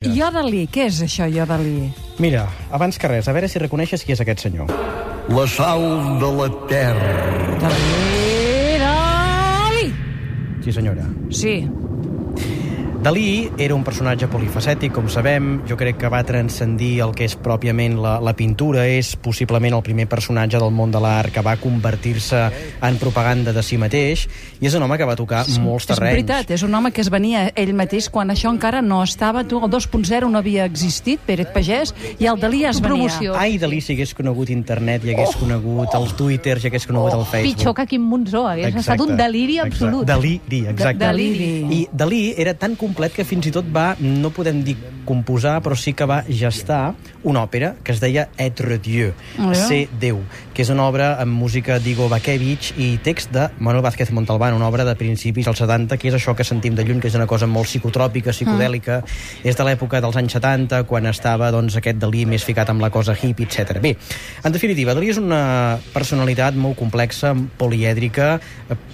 Iodalí, què és això, Iodalí? Mira, abans que res, a veure si reconeixes qui és aquest senyor. La sal de la terra. Dalí, Dalí! Sí, senyora. Sí, Dalí era un personatge polifacètic, com sabem. Jo crec que va transcendir el que és pròpiament la, la pintura. És possiblement el primer personatge del món de l'art que va convertir-se en propaganda de si mateix. I és un home que va tocar molts és terrenys. veritat, és un home que es venia ell mateix quan això encara no estava, tu, el 2.0 no havia existit, Pérez Pagès, i el Dalí es venia. Promoció. Ai, Dalí, si hagués conegut internet i hagués oh. conegut els Twitter i hagués conegut el Facebook. Pitjor que Quim Monzó, hagués estat un deliri exacte. absolut. Deliri, exacte. Deliri. I Dalí era tan complet que fins i tot va, no podem dir composar, però sí que va gestar una òpera que es deia Etre Dieu, Ah, ja? Ser Déu, que és una obra amb música d'Igo Bakevich i text de Manuel Vázquez Montalbán, una obra de principis dels 70, que és això que sentim de lluny, que és una cosa molt psicotròpica, psicodèlica, és de l'època dels anys 70, quan estava doncs, aquest Dalí més ficat amb la cosa hippie, etc. Bé, en definitiva, Dalí és una personalitat molt complexa, polièdrica,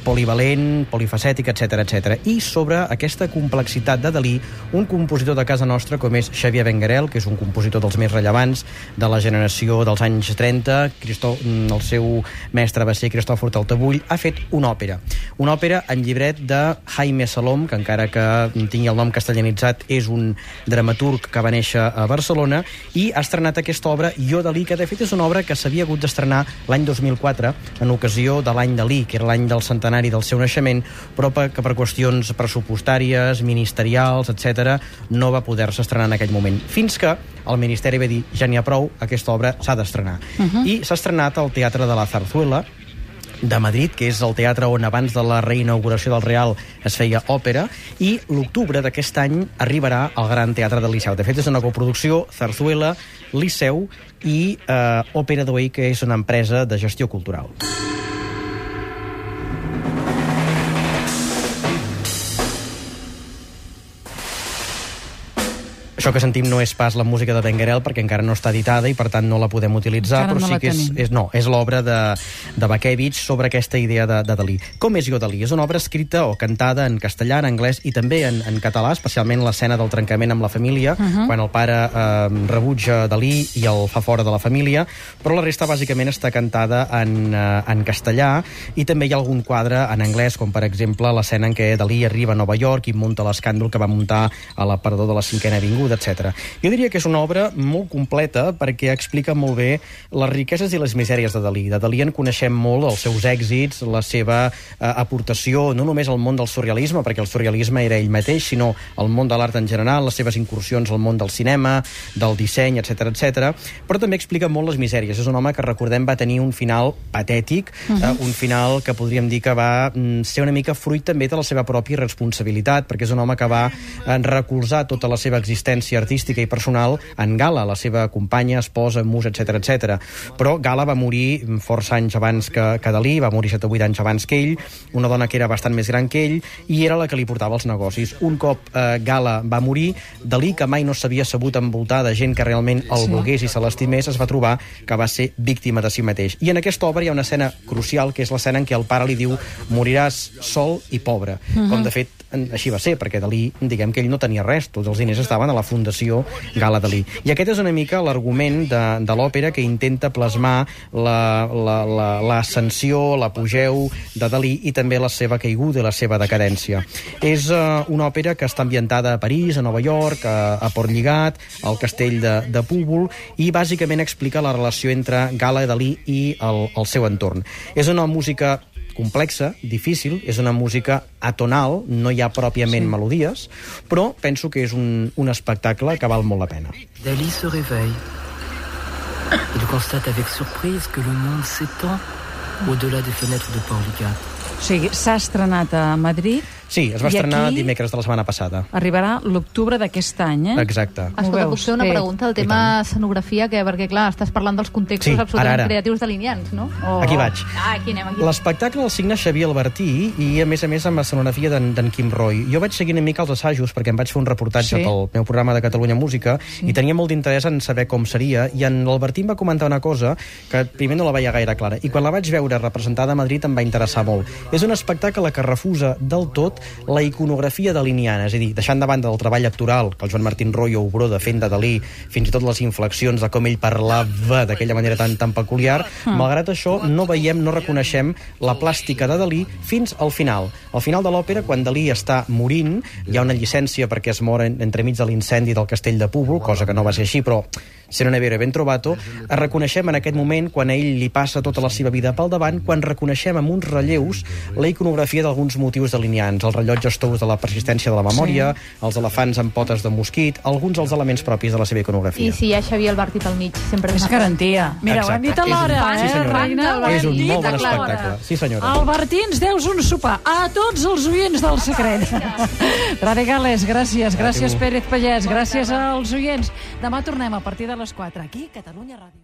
polivalent, polifacètica, etc etc. I sobre aquesta complexitat de Dalí, un compositor de casa nostra com és Xavier Benguerel, que és un compositor dels més rellevants de la generació dels anys 30, Cristó, mm, el seu mestre va ser Cristòfor Taltabull, ha fet una òpera. Una òpera en llibret de Jaime Salom, que encara que tingui el nom castellanitzat, és un dramaturg que va néixer a Barcelona, i ha estrenat aquesta obra Jo Dalí, que de fet és una obra que s'havia hagut d'estrenar l'any 2004, en ocasió de l'any Dalí, que era l'any del centenari del seu naixement, però per- que per qüestions pressupostàries, ministerials, etc, no va poder-se estrenar en aquell moment. Fins que el Ministeri va dir, ja n'hi ha prou, aquesta obra s'ha d'estrenar. Uh -huh. I s'ha estrenat al Teatre de la Zarzuela, de Madrid, que és el teatre on abans de la reinauguració del Real es feia òpera, i l'octubre d'aquest any arribarà al Gran Teatre del Liceu. De fet, és una coproducció Zarzuela, Liceu i eh, Òpera d'Oí, que és una empresa de gestió cultural. Això que sentim no és pas la música de Benguerel perquè encara no està editada i per tant no la podem utilitzar, Encara però no sí que és, tenim. és, no, és l'obra de, de Bakevich sobre aquesta idea de, de Dalí. Com és Jo Dalí? És una obra escrita o cantada en castellà, en anglès i també en, en català, especialment l'escena del trencament amb la família, uh -huh. quan el pare eh, rebutja Dalí i el fa fora de la família, però la resta bàsicament està cantada en, eh, en castellà i també hi ha algun quadre en anglès, com per exemple l'escena en què Dalí arriba a Nova York i munta l'escàndol que va muntar a l'aparador de la cinquena avinguda, etc. Jo diria que és una obra molt completa perquè explica molt bé les riqueses i les misèries de Dalí. De Dalí en coneixem molt els seus èxits, la seva eh, aportació no només al món del surrealisme, perquè el surrealisme era ell mateix, sinó al món de l'art en general, les seves incursions al món del cinema, del disseny, etc etc. però també explica molt les misèries. És un home que, recordem, va tenir un final patètic, uh -huh. eh, un final que podríem dir que va mm, ser una mica fruit també de la seva pròpia responsabilitat, perquè és un home que va eh, recolzar tota la seva existència artística i personal en Gala, la seva companya, esposa, musa, etc etc. Però Gala va morir força anys abans que, que Dalí, va morir 7 o 8 anys abans que ell, una dona que era bastant més gran que ell, i era la que li portava els negocis. Un cop eh, Gala va morir, Dalí, que mai no s'havia sabut envoltar de gent que realment el Sí. volgués i se l'estimés, es va trobar que va ser víctima de si mateix. I en aquesta obra hi ha una escena crucial, que és l'escena en què el pare li diu moriràs sol i pobre, com de fet així va ser, perquè Dalí, diguem que ell no tenia res, tots els diners estaven a la Fundació Gala Dalí. I aquest és una mica l'argument de, de l'òpera que intenta plasmar la- la- la- l'ascensió, la, l'apogeu de Dalí i també la seva caiguda i la seva decadència. És uh, una òpera que està ambientada a París, a Nova York, a, a Port Lligat, al castell de, de Púbol, i bàsicament explica la relació entre Gala, Dalí i el, el seu entorn. És una música complexa, difícil, és una música atonal, no hi ha pròpiament sí. melodies, però penso que és un, un espectacle que val molt la pena. Dali se réveille. Il constate avec surprise que le monde s'étend au-delà des fenêtres de Port-Ligat. O sigui, s'ha estrenat a Madrid, Sí, es va I estrenar aquí- dimecres de la setmana passada. arribarà l'octubre d'aquest any, eh? Exacte. Escolta, veus? puc fer una pregunta? El tema escenografia, que, perquè, clar, estàs parlant dels contextos Sí, absolutament ara, ara. creatius delineants, no? O... Aquí vaig. Ah, aquí anem, aquí. L'espectacle el signa Xavier Albertí i, a més a més, amb escenografia d'en Quim Roy. Jo vaig seguir una mica els assajos perquè em vaig fer un reportatge Sí. sí. pel meu programa de Catalunya Música sí. i tenia molt d'interès en saber com seria i en l'Albertí em va comentar una cosa que primer no la veia gaire clara i quan la vaig veure representada a Madrid em va interessar molt. És un espectacle que refusa del tot la iconografia daliniana, és a dir, deixant de banda del treball actoral que el Joan Martín Royo obró de fent de Dalí, fins i tot les inflexions de com ell parlava d'aquella manera tan, tan peculiar, mm. malgrat això no veiem, no reconeixem la plàstica de Dalí fins al final. Al final de l'òpera, quan Dalí està morint, hi ha una llicència perquè es mor entremig de l'incendi del castell de Púbol, cosa que no va ser així, però se non è vero e ben trovato, reconeixem en aquest moment, quan a ell li passa tota la seva vida pel davant, quan reconeixem amb uns relleus la iconografia d'alguns motius delineants, els rellotges tous de la persistència de la memòria, sí. els elefants amb potes de mosquit, alguns dels elements propis de la seva iconografia. I si hi ha Xavier Albertit al mig, sempre És garantia. Mira, ho hem dit a l'hora, Sí, eh, senyora. Reina? És un dit molt bon espectacle. Sí, senyora. Albertí, ens deus un sopar. A tots els oients del secret. Rade Gales, gràcies. Gràcies, Pérez Pallès. Gràcies als oients. Demà tornem a partir les 4 aquí, Catalunya Ràdio.